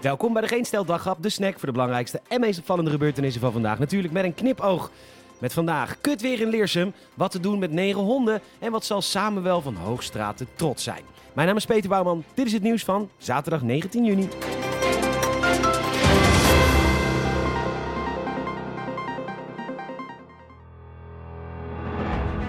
Welkom bij de Geen Stel de snack voor de belangrijkste en meest opvallende gebeurtenissen van vandaag. Natuurlijk met een knipoog. Met vandaag kut weer in Leersum, wat te doen met negen honden en wat zal Samuel van Hoogstraten trots zijn. Mijn naam is Peter Bouwman, dit is het nieuws van zaterdag 19 juni.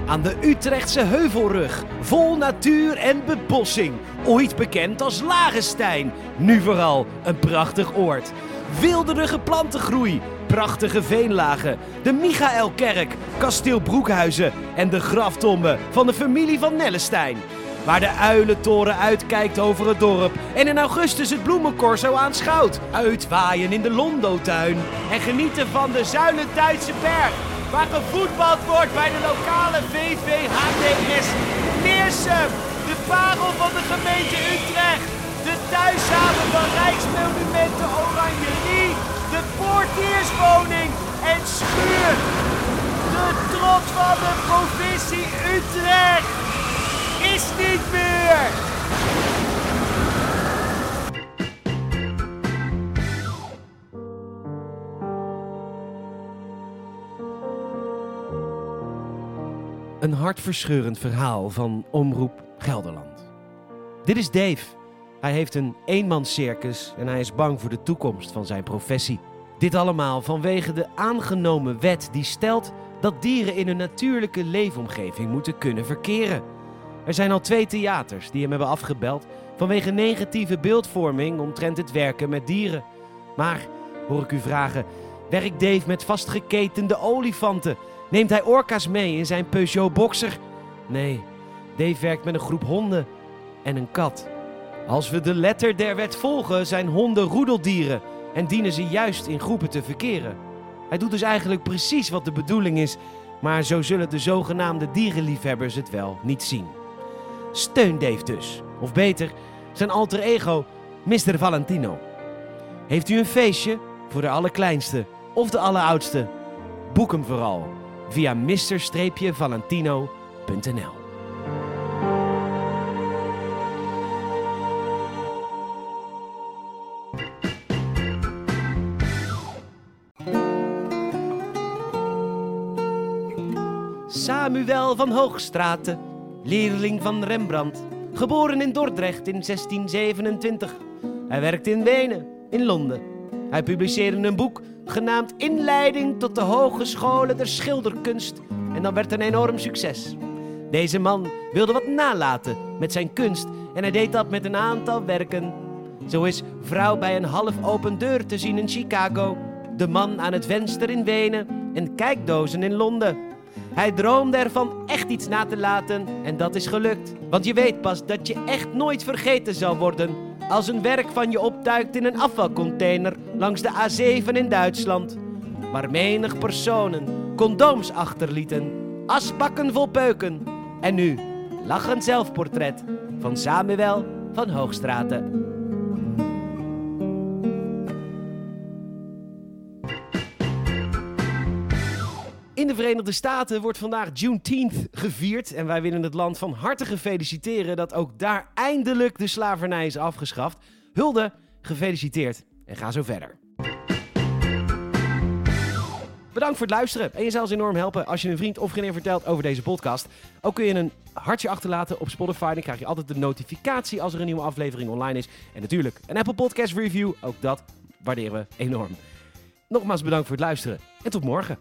Aan de Utrechtse heuvelrug, vol natuur en bebossing. Ooit bekend als Lagenstein, nu vooral een prachtig oord. Wilderige plantengroei, prachtige veenlagen, de Michaelkerk, kasteel Broekhuizen en de graftombe van de familie van Nellestein. Waar de uilentoren uitkijkt over het dorp en in augustus het bloemencorso aanschouwt. Uitwaaien in de Londotuin en genieten van de Zuilentuitse berg. Waar gevoetbald wordt bij de lokale VVHDS Leersum. De parel van de gemeente Utrecht. De thuishaven van Rijksmonumenten Oranjerie. De portierswoning en schuur. De trots van de provincie Utrecht is niet meer. Een hartverscheurend verhaal van Omroep Gelderland. Dit is Dave. Hij heeft een eenmanscircus en hij is bang voor de toekomst van zijn professie. Dit allemaal vanwege de aangenomen wet die stelt dat dieren in hun natuurlijke leefomgeving moeten kunnen verkeren. Er zijn al twee theaters die hem hebben afgebeld vanwege negatieve beeldvorming omtrent het werken met dieren. Maar, hoor ik u vragen, werkt Dave met vastgeketende olifanten? Neemt hij orka's mee in zijn Peugeot Boxer? Nee, Dave werkt met een groep honden en een kat. Als we de letter der wet volgen, zijn honden roedeldieren en dienen ze juist in groepen te verkeren. Hij doet dus eigenlijk precies wat de bedoeling is, maar zo zullen de zogenaamde dierenliefhebbers het wel niet zien. Steun Dave dus, of beter, zijn alter ego, Mr. Valentino. Heeft u een feestje voor de allerkleinste of de alleroudste? Boek hem vooral via mr-valentino.nl. Samuel van Hoogstraten, leerling van Rembrandt, geboren in Dordrecht in 1627. Hij werkte in Wenen, in Londen. Hij publiceerde een boek genaamd Inleiding tot de Hogescholen der Schilderkunst en dat werd een enorm succes. Deze man wilde wat nalaten met zijn kunst en hij deed dat met een aantal werken. Zo is Vrouw bij een half open deur te zien in Chicago, De man aan het venster in Wenen en Kijkdozen in Londen. Hij droomde ervan echt iets na te laten en dat is gelukt. Want je weet pas dat je echt nooit vergeten zal worden als een werk van je opduikt in een afvalcontainer langs de A7 in Duitsland. Waar menig personen condooms achterlieten, asbakken vol peuken. En nu, lachend zelfportret van Samuel van Hoogstraten. In de Verenigde Staten wordt vandaag Juneteenth gevierd. En wij willen het land van harte feliciteren dat ook daar eindelijk de slavernij is afgeschaft. Hulde, gefeliciteerd en ga zo verder. Bedankt voor het luisteren. En je zal ons enorm helpen als je een vriend of vriendin vertelt over deze podcast. Ook kun je een hartje achterlaten op Spotify. Dan krijg je altijd de notificatie als er een nieuwe aflevering online is. En natuurlijk een Apple Podcast review. Ook dat waarderen we enorm. Nogmaals bedankt voor het luisteren en tot morgen.